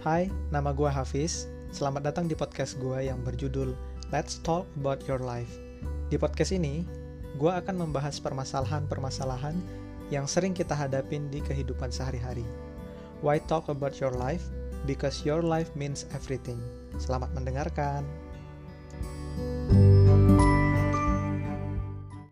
Hai, nama gue Hafiz. Selamat datang di podcast gue yang berjudul Let's Talk About Your Life. Di podcast ini, gue akan membahas permasalahan-permasalahan yang sering kita hadapin di kehidupan sehari-hari. Why talk about your life? Because your life means everything. Selamat mendengarkan.